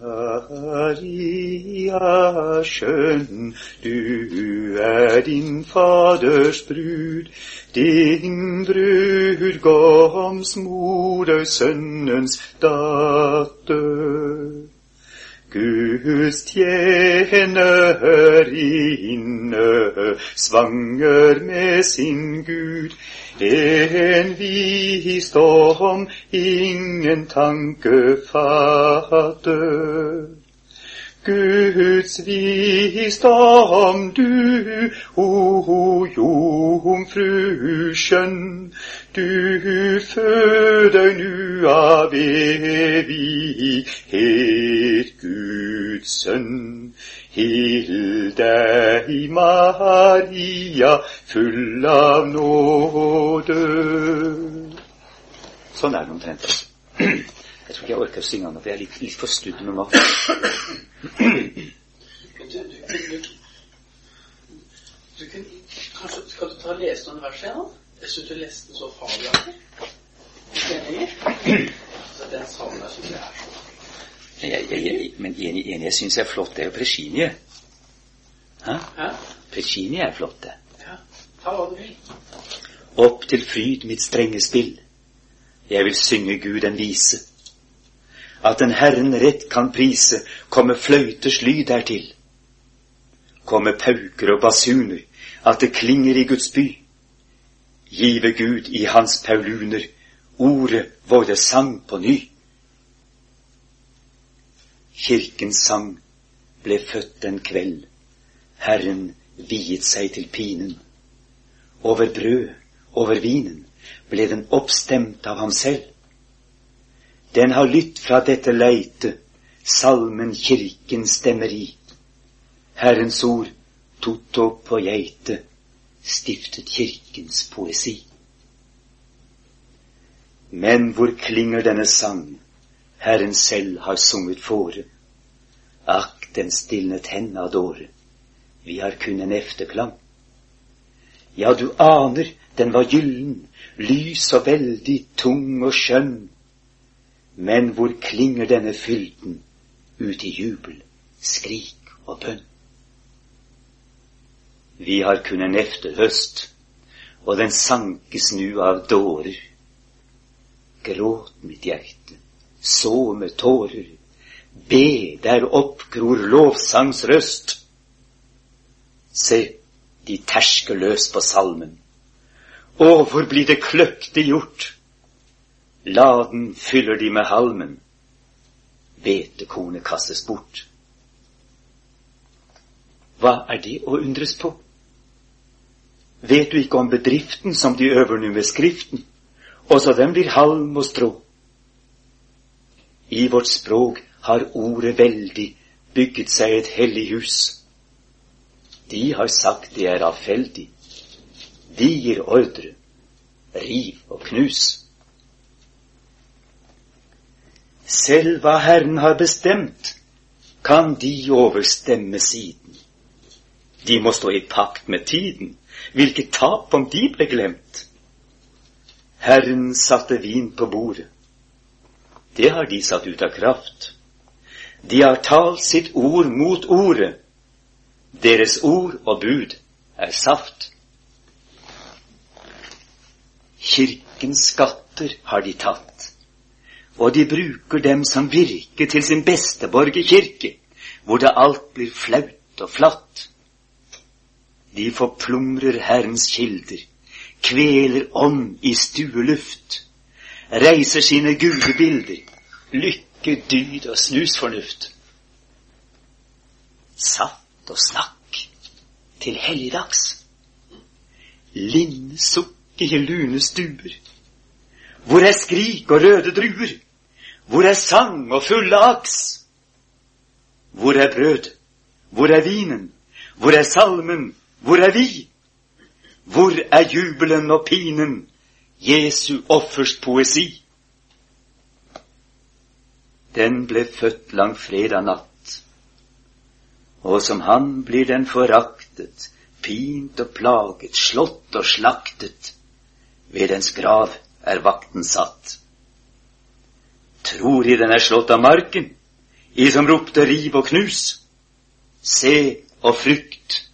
Maria skjønn, du er din Faders brud, din brudgoms moder, sønnens datter. Guds tjenerinne, svanger med sin Gud, en visdom ingen tanke fatter. Guds visdom du, o jomfru skjønn, du føder nu av evighet Guds sønn. Hil deg, Maria, full av nåde. Sånn er det omtrent. Jeg tror ikke jeg orker å synge nå, for jeg er litt, litt for studd normalt. Du kan, kanskje, skal du ta og lese noen vers igjen? Jeg syns du leste den så fabelaktig. Så den salmen syns jeg er så jeg, jeg, jeg, Men en, en jeg syns er flott, det er jo Prescinie. Hæ? Prescinie er flott, det. Ja, ta hva du vil. Opp til fryd mitt strenge spill. Jeg vil synge Gud en vise. At den Herren rett kan prise, komme fløyters lyd dertil. Komme pauker og basuner, at det klinger i Guds by. Give Gud i hans pauluner ordet våre sang på ny. Kirkens sang ble født en kveld, Herren viet seg til pinen. Over brød, over vinen, ble den oppstemt av ham selv. Den har lytt fra dette leite, salmen kirken stemmer i. Herrens ord, totto på geite, stiftet kirkens poesi. Men hvor klinger denne sang, Herren selv har sunget fore? Akk, den stilnet henne av dåre, vi har kun en efterklang. Ja, du aner, den var gyllen, lys og veldig, tung og skjønn. Men hvor klinger denne fylden ut i jubel, skrik og bønn? Vi har kun en efterhøst, og den sankes nu av dårer. Gråt mitt hjerte, så med tårer, be der oppgror lovsangs røst. Se, de tersker løs på salmen. Å, hvor blir det kløktig gjort? Laden fyller de med halmen. Hvetekornet kastes bort. Hva er det å undres på? Vet du ikke om bedriften som de øver nå med Skriften? Også den blir halm og strå. I vårt språk har ordet veldig bygget seg et hellig hus. De har sagt det er avfeldig. De gir ordre. Riv og knus. Selv hva Herren har bestemt, kan de overstemme siden. De må stå i pakt med tiden. Hvilket tap om de ble glemt? Herren satte vin på bordet. Det har de satt ut av kraft. De har talt sitt ord mot ordet. Deres ord og bud er saft. Kirkens skatter har de tatt, og de bruker dem som virke til sin beste borgerkirke, hvor det alt blir flaut og flatt. De forplumrer Herrens kilder, kveler ånd i stueluft, reiser sine gudebilder, lykke, dyd og snusfornuft. Satt og snakk til helligdags, linne i lune stuer. Hvor er skrik og røde druer? Hvor er sang og fulle aks? Hvor er brød? Hvor er vinen? Hvor er salmen? Hvor er vi? Hvor er jubelen og pinen, Jesu offers poesi? Den ble født langfredag natt, og som han blir den foraktet, pint og plaget, slått og slaktet. Ved dens grav er vakten satt. Tror I den er slått av marken? I som ropte riv og knus. Se og frykt,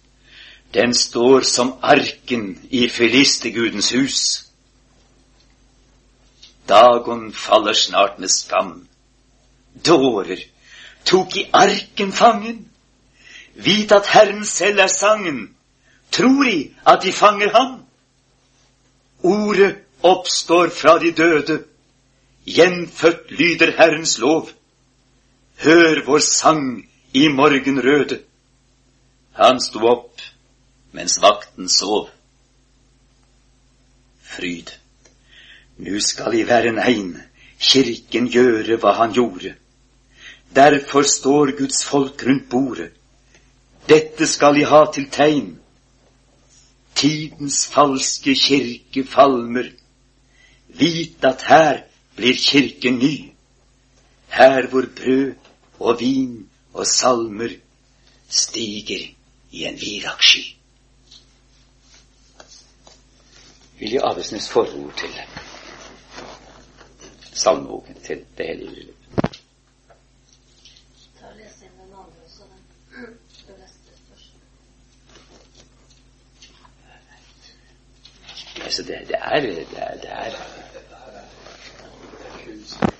den står som arken i filistegudens hus. Dagon faller snart med skam. Dårer tok i arken fangen. Vit at Herren selv er sangen. Tror I at de fanger ham? Ordet oppstår fra de døde. Gjenfødt lyder Herrens lov. Hør vår sang i morgenrøde. Han sto opp mens vakten sov. Fryd. Nu skal i være ein, kirken gjøre hva han gjorde. Derfor står Guds folk rundt bordet. Dette skal I ha til tegn. Tidens falske kirke falmer. Vit at her blir kirken ny. Her hvor brød og vin og salmer stiger i en virakssky. Vilje Avesnes forord til salmeboken til Det hele bryllup. Ta og les inn den andre også, den. Du leste først. Altså, det, det er det er, det er. Så.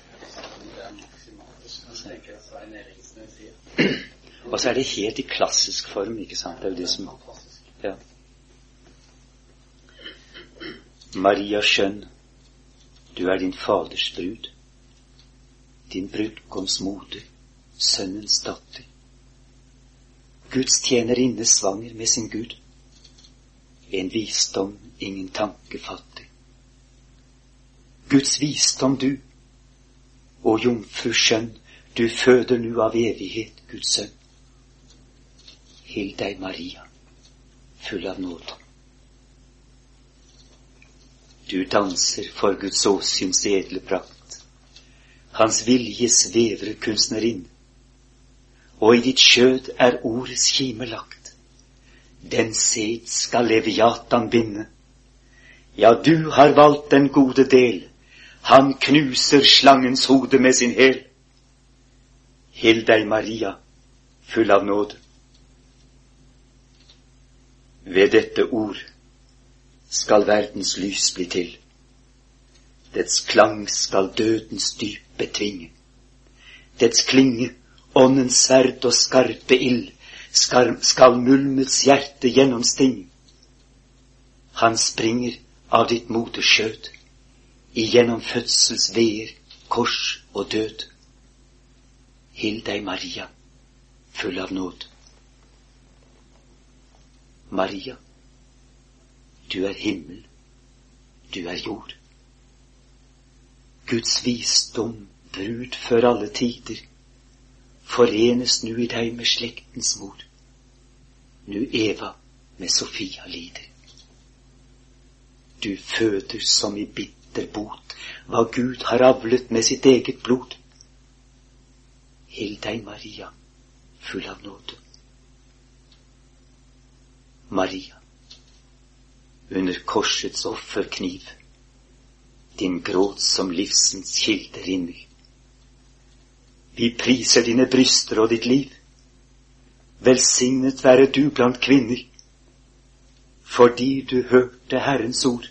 Og så er det helt i klassisk form, ikke sant? Det er jo det som Ja. Maria skjønn, du er din faders brud, din brudgoms moder, sønnens datter. Guds tjenerinne svanger med sin Gud, en visdom ingen tanke fattig. Guds visdom du, og jomfru skjønn, du føder nu av evighet Guds sønn. Hill deg, Maria, full av nåde. Du danser for Guds åsyns edle prakt, Hans viljes vevre kunstnerinn, og i ditt skjød er ordets kime lagt. Den set skal leviatan binde. Ja, du har valgt den gode del, han knuser slangens hode med sin hæl. Hill deg, Maria, full av nåde. Ved dette ord skal verdens lys bli til. Dets klang skal dødens dyp betvinge. Dets klinge, åndens sverd og skarpe ild, skal, skal mulmets hjerte gjennomstinge. Han springer av ditt moderskjød, igjennom fødsels veer, kors og død. Hill deg, Maria, full av nåd. Maria, du er himmel, du er jord. Guds visdom, brud før alle tider, forenes nu i deg med slektens mor. Nu Eva med Sofia lider. Du føder som i bitter bot hva Gud har avlet med sitt eget blod. Hill deg, Maria, full av nåde. Maria, under korsets offerkniv, din gråt som livsens kilde rinner. Vi priser dine bryster og ditt liv. Velsignet være du blant kvinner, fordi du hørte Herrens ord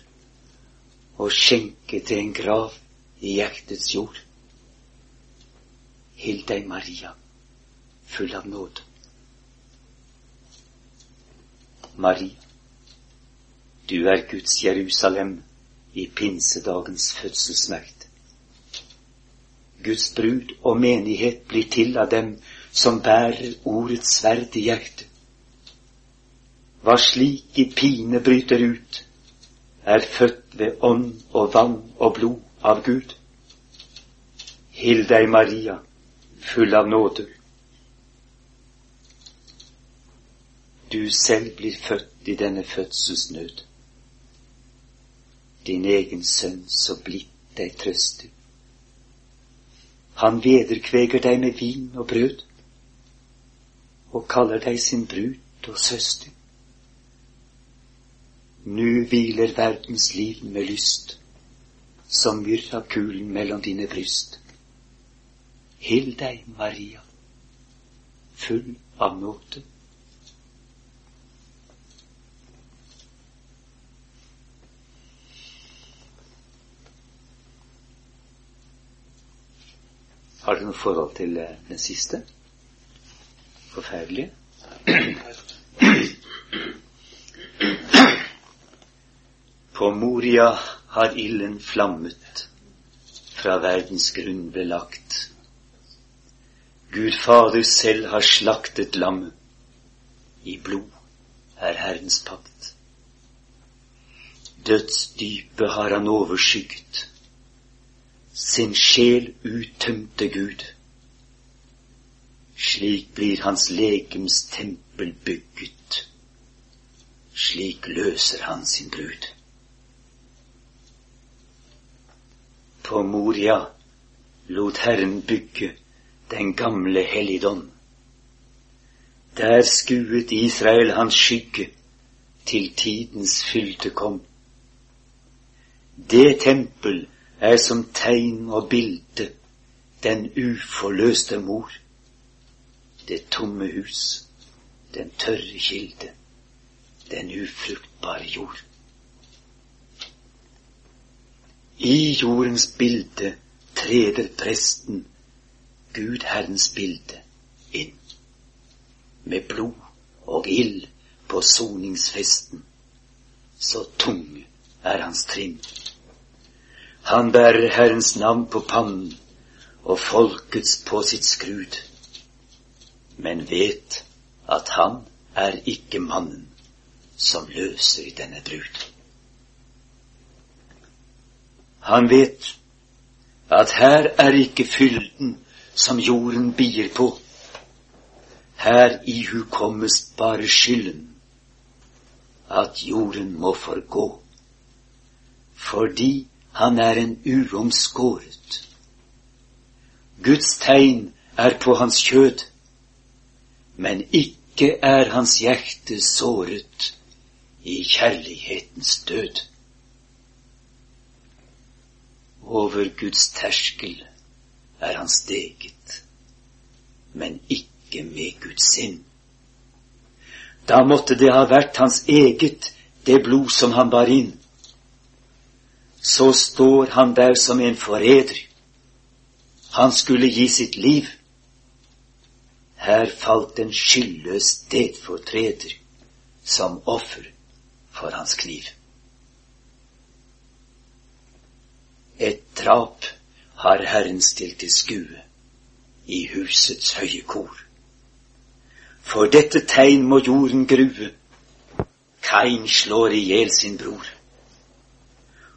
og skjenket en grav i hjertets jord. Hild deg, Maria, full av nåde. Maria, du er Guds Jerusalem i pinsedagens fødselsmakt. Guds brud og menighet blir til av dem som bærer ordets sverd i hjertet. Hva slik i pine bryter ut, er født ved ånd og vann og blod av Gud. Hill deg, Maria, full av nåde. Du selv blir født i denne fødselsnød. Din egen sønn så blidt deg trøster. Han vederkveger deg med vin og brød, og kaller deg sin brud og søster. Nu hviler verdens liv med lyst, som myrrakulen mellom dine bryst. Hill deg, Maria, full av nåde. Har dere noe forhold til eh, den siste? Forferdelige? På Moria har ilden flammet, fra verdens grunn ble lagt. Gud Fader selv har slaktet lammet, i blod er Herrens pakt. Dødsdypet har han overskygget, sin sjel uttømte Gud. Slik blir hans legems tempel bygget, slik løser han sin brud. På Moria lot Herren bygge den gamle helligdom. Der skuet Israel hans skygge til tidens fylde kom. Det tempel er som tegn og bilde den uforløste mor, det tomme hus, den tørre kilde, den ufruktbare jord. I jordens bilde treder presten Gud Herrens bilde inn, med blod og ild på soningsfesten, så tung er hans trinn. Han bærer Herrens navn på pannen og folkets på sitt skrud, men vet at han er ikke mannen som løser denne brud. Han vet at her er ikke fylden som jorden bier på. Her ihukommes bare skylden, at jorden må forgå, fordi han er en uomskåret. Guds tegn er på hans kjød, men ikke er hans hjerte såret i kjærlighetens død. Over Guds terskel er han steget, men ikke med Guds sinn. Da måtte det ha vært hans eget, det blod som han bar inn så står han der som en forræder. Han skulle gi sitt liv. Her falt en skyldløs stedfortreder som offer for hans kniv. Et drap har Herren stilt til skue i husets høye kor. For dette tegn må jorden grue. Kain slår i hjel sin bror.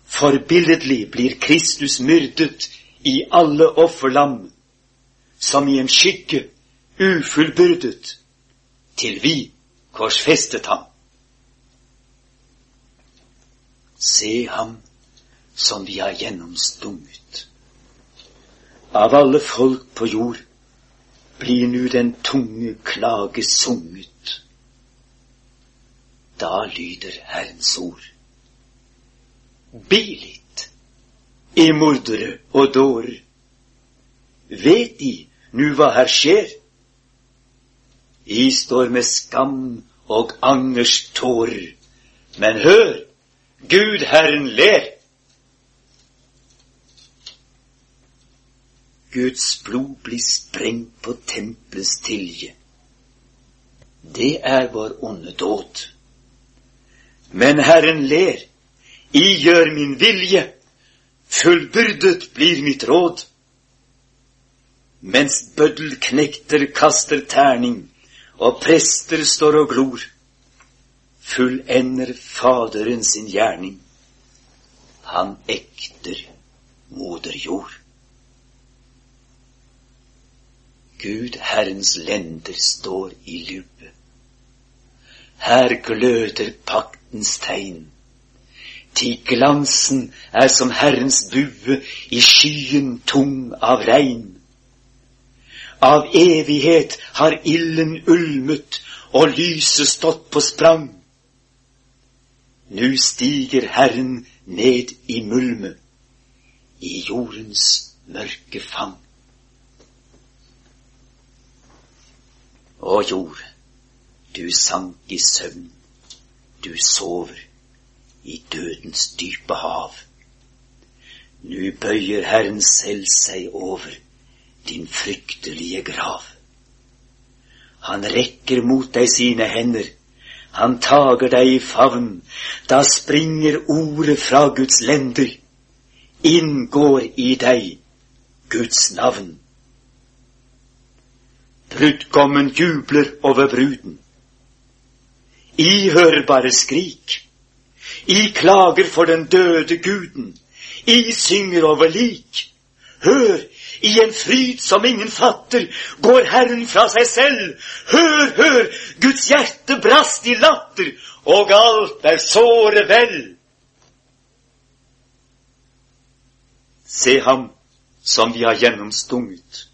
Forbilledlig blir Kristus myrdet i alle offerlam, som i en skygge, ufullbyrdet, til vi korsfestet ham. Se ham som vi har gjennomstunget. Av alle folk på jord blir nu den tunge klage sunget. Da lyder Herrens ord. Bilit, i mordere og dårer. Vet De nu hva her skjer? I står med skam og angers tårer. Men hør, Gud Herren ler. Guds blod blir sprengt på tempelets tilje. Det er vår onde dåd. Men Herren ler i gjør min vilje, fullbyrdet blir mitt råd. Mens bøddelknekter kaster terning, og prester står og glor, fullender Faderen sin gjerning. Han ekter moder jord. Gud Herrens lender står i lue. Her gløder paktens tegn til glansen er som Herrens bue i skyen tung av regn. Av evighet har ilden ulmet og lyset stått på sprang. Nu stiger Herren ned i mulme, i jordens mørke fang. Å jord, du sank i søvn, du sover i dødens dype hav. Nu bøyer Herren selv seg over din fryktelige grav. Han rekker mot deg sine hender, han tager deg i favn, da springer ordet fra Guds lender, inngår i deg Guds navn. Brudgommen jubler over bruden. I hørbare skrik. I klager for den døde guden. I synger over lik. Hør, i en fryd som ingen fatter, går Herren fra seg selv. Hør, hør, Guds hjerte brast i latter, og alt er såre vel. Se ham som vi har gjennomstunget.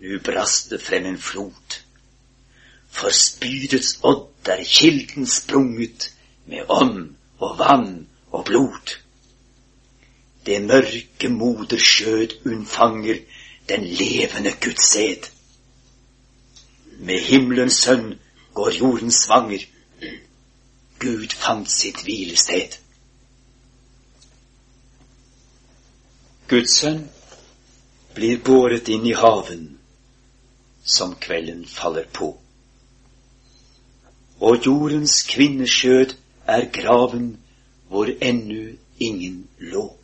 Nu brast det frem en flod. For spydets odd er kilden sprunget med ånd og vann og blod. Det mørke moderskjød unnfanger den levende Guds sæd. Med himmelens sønn går jorden svanger. Gud fant sitt hvilested. Guds sønn blir båret inn i haven som kvelden faller på. Og jordens kvinneskjød er graven hvor ennu ingen lå.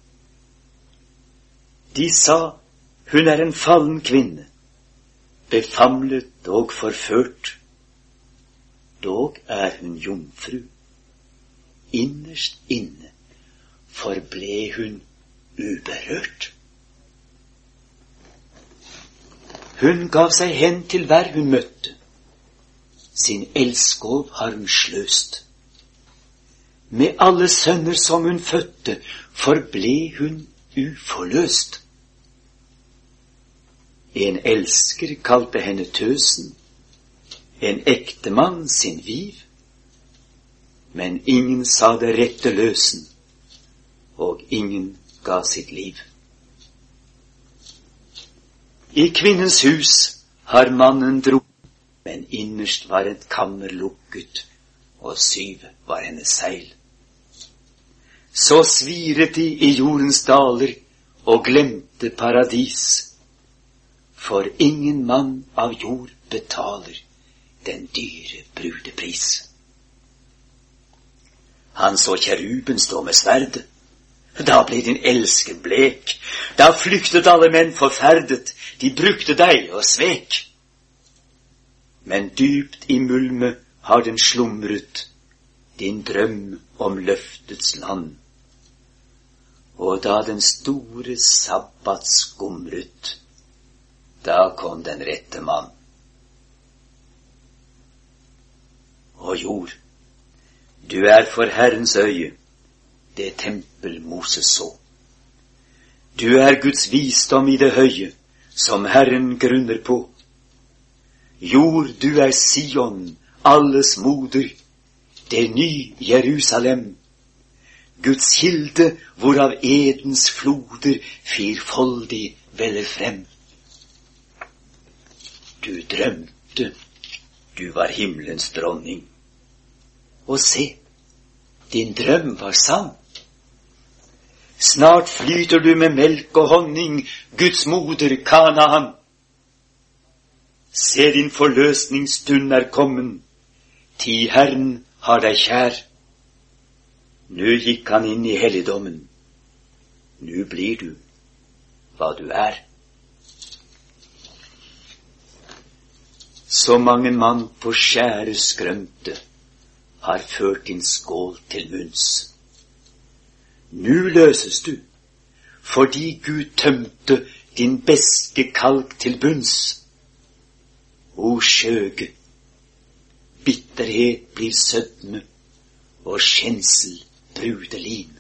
De sa hun er en fallen kvinne, befamlet og forført. Dog er hun jomfru. Innerst inne forble hun uberørt. Hun gav seg hen til hver hun møtte. Sin elskov har hun sløst. Med alle sønner som hun fødte, forble hun uforløst. En elsker kalte henne tøsen, en ektemann sin viv. Men ingen sa det rette løsen, og ingen ga sitt liv. I kvinnens hus har mannen dro, men innerst var et kammer lukket, og syv var hennes seil. Så sviret de i jordens daler og glemte paradis for ingen mann av jord betaler den dyre brudepris. Han så kjeruben stå med sverdet. Da ble din elsker blek. Da flyktet alle menn forferdet. De brukte deg og svek. Men dypt i mulmet har den slumret, din drøm om løftets land. Og da den store sabbat skumret, da kom den rette mann. Og jord, du er for Herrens øye det tempel Moses så. Du er Guds visdom i det høye, som Herren grunner på. Jord, du er Sion, alles moder, det ny Jerusalem. Guds kilde, hvorav edens floder firfoldig veller frem. Du drømte du var himmelens dronning. Og se, din drøm var sann. Snart flyter du med melk og honning, Guds moder Kanaan. Se, din forløsningsstund er kommen, ti Herren har deg kjær. Nu gikk han inn i helligdommen, nu blir du hva du er. Så mange mann på skjære skrømte har ført din skål til munns. Nu løses du, fordi Gud tømte din beske kalk til bunns. O skjøge, bitterhet blir sødme og skjensel brudelim.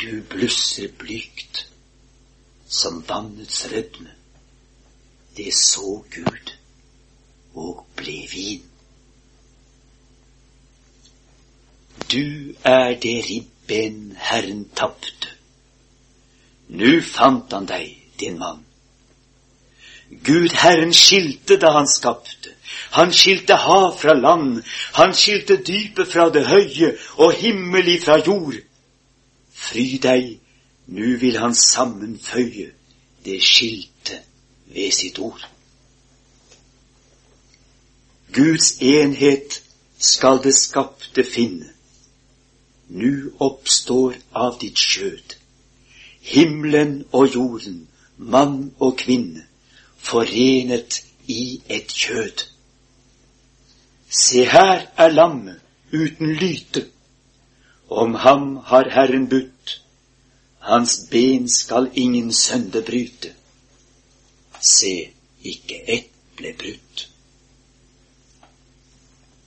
Du blusser blygt som vannets rødme. Det så Gud og ble vin. Du er det ribben Herren tapte. Nu fant han deg, din mann. Gud Herren skilte da han skapte. Han skilte hav fra land, han skilte dypet fra det høye og himmel ifra jord. Fry deg, nu vil han sammenføye det skilte ved sitt ord. Guds enhet skal det skapte finne. Nu oppstår av ditt skjød himmelen og jorden, mann og kvinne, forenet i et kjød. Se her er lammet uten lyte, om ham har Herren budt, hans ben skal ingen sønde bryte. Se, ikke ett ble brutt.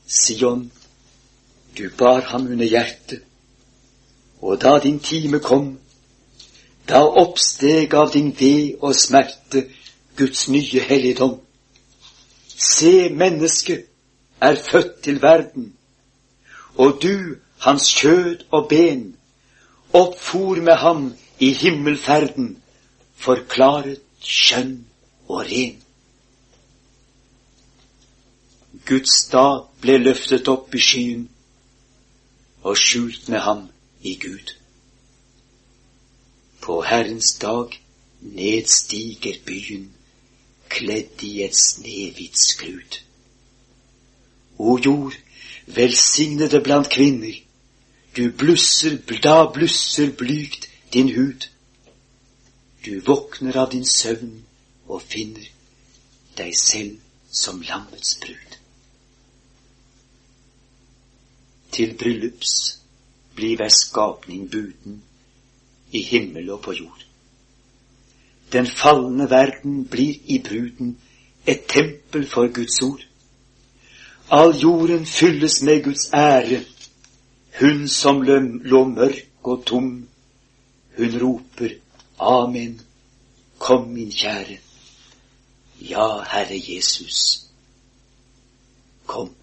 Sion, du bar ham under hjertet, og da din time kom, da oppsteg av din ved og smerte Guds nye helligdom. Se, mennesket er født til verden, og du, hans kjød og ben, oppfor med ham i himmelferden, forklaret skjønn og ren. Guds stad ble løftet opp i skyen og skjult med ham i Gud. På Herrens dag nedstiger byen, kledd i et snehvitt skrud. O jord, velsignede blant kvinner, du blusser, da blusser blygt din hud. Du våkner av din søvn og finner deg selv som lammets brud. Til bryllups blir hver skapning buden i himmel og på jord. Den falne verden blir i bruden et tempel for Guds ord. All jorden fylles med Guds ære. Hun som lå mørk og tom, hun roper Amen. Kom, min kjære. Ja, Herre Jesus. Kom.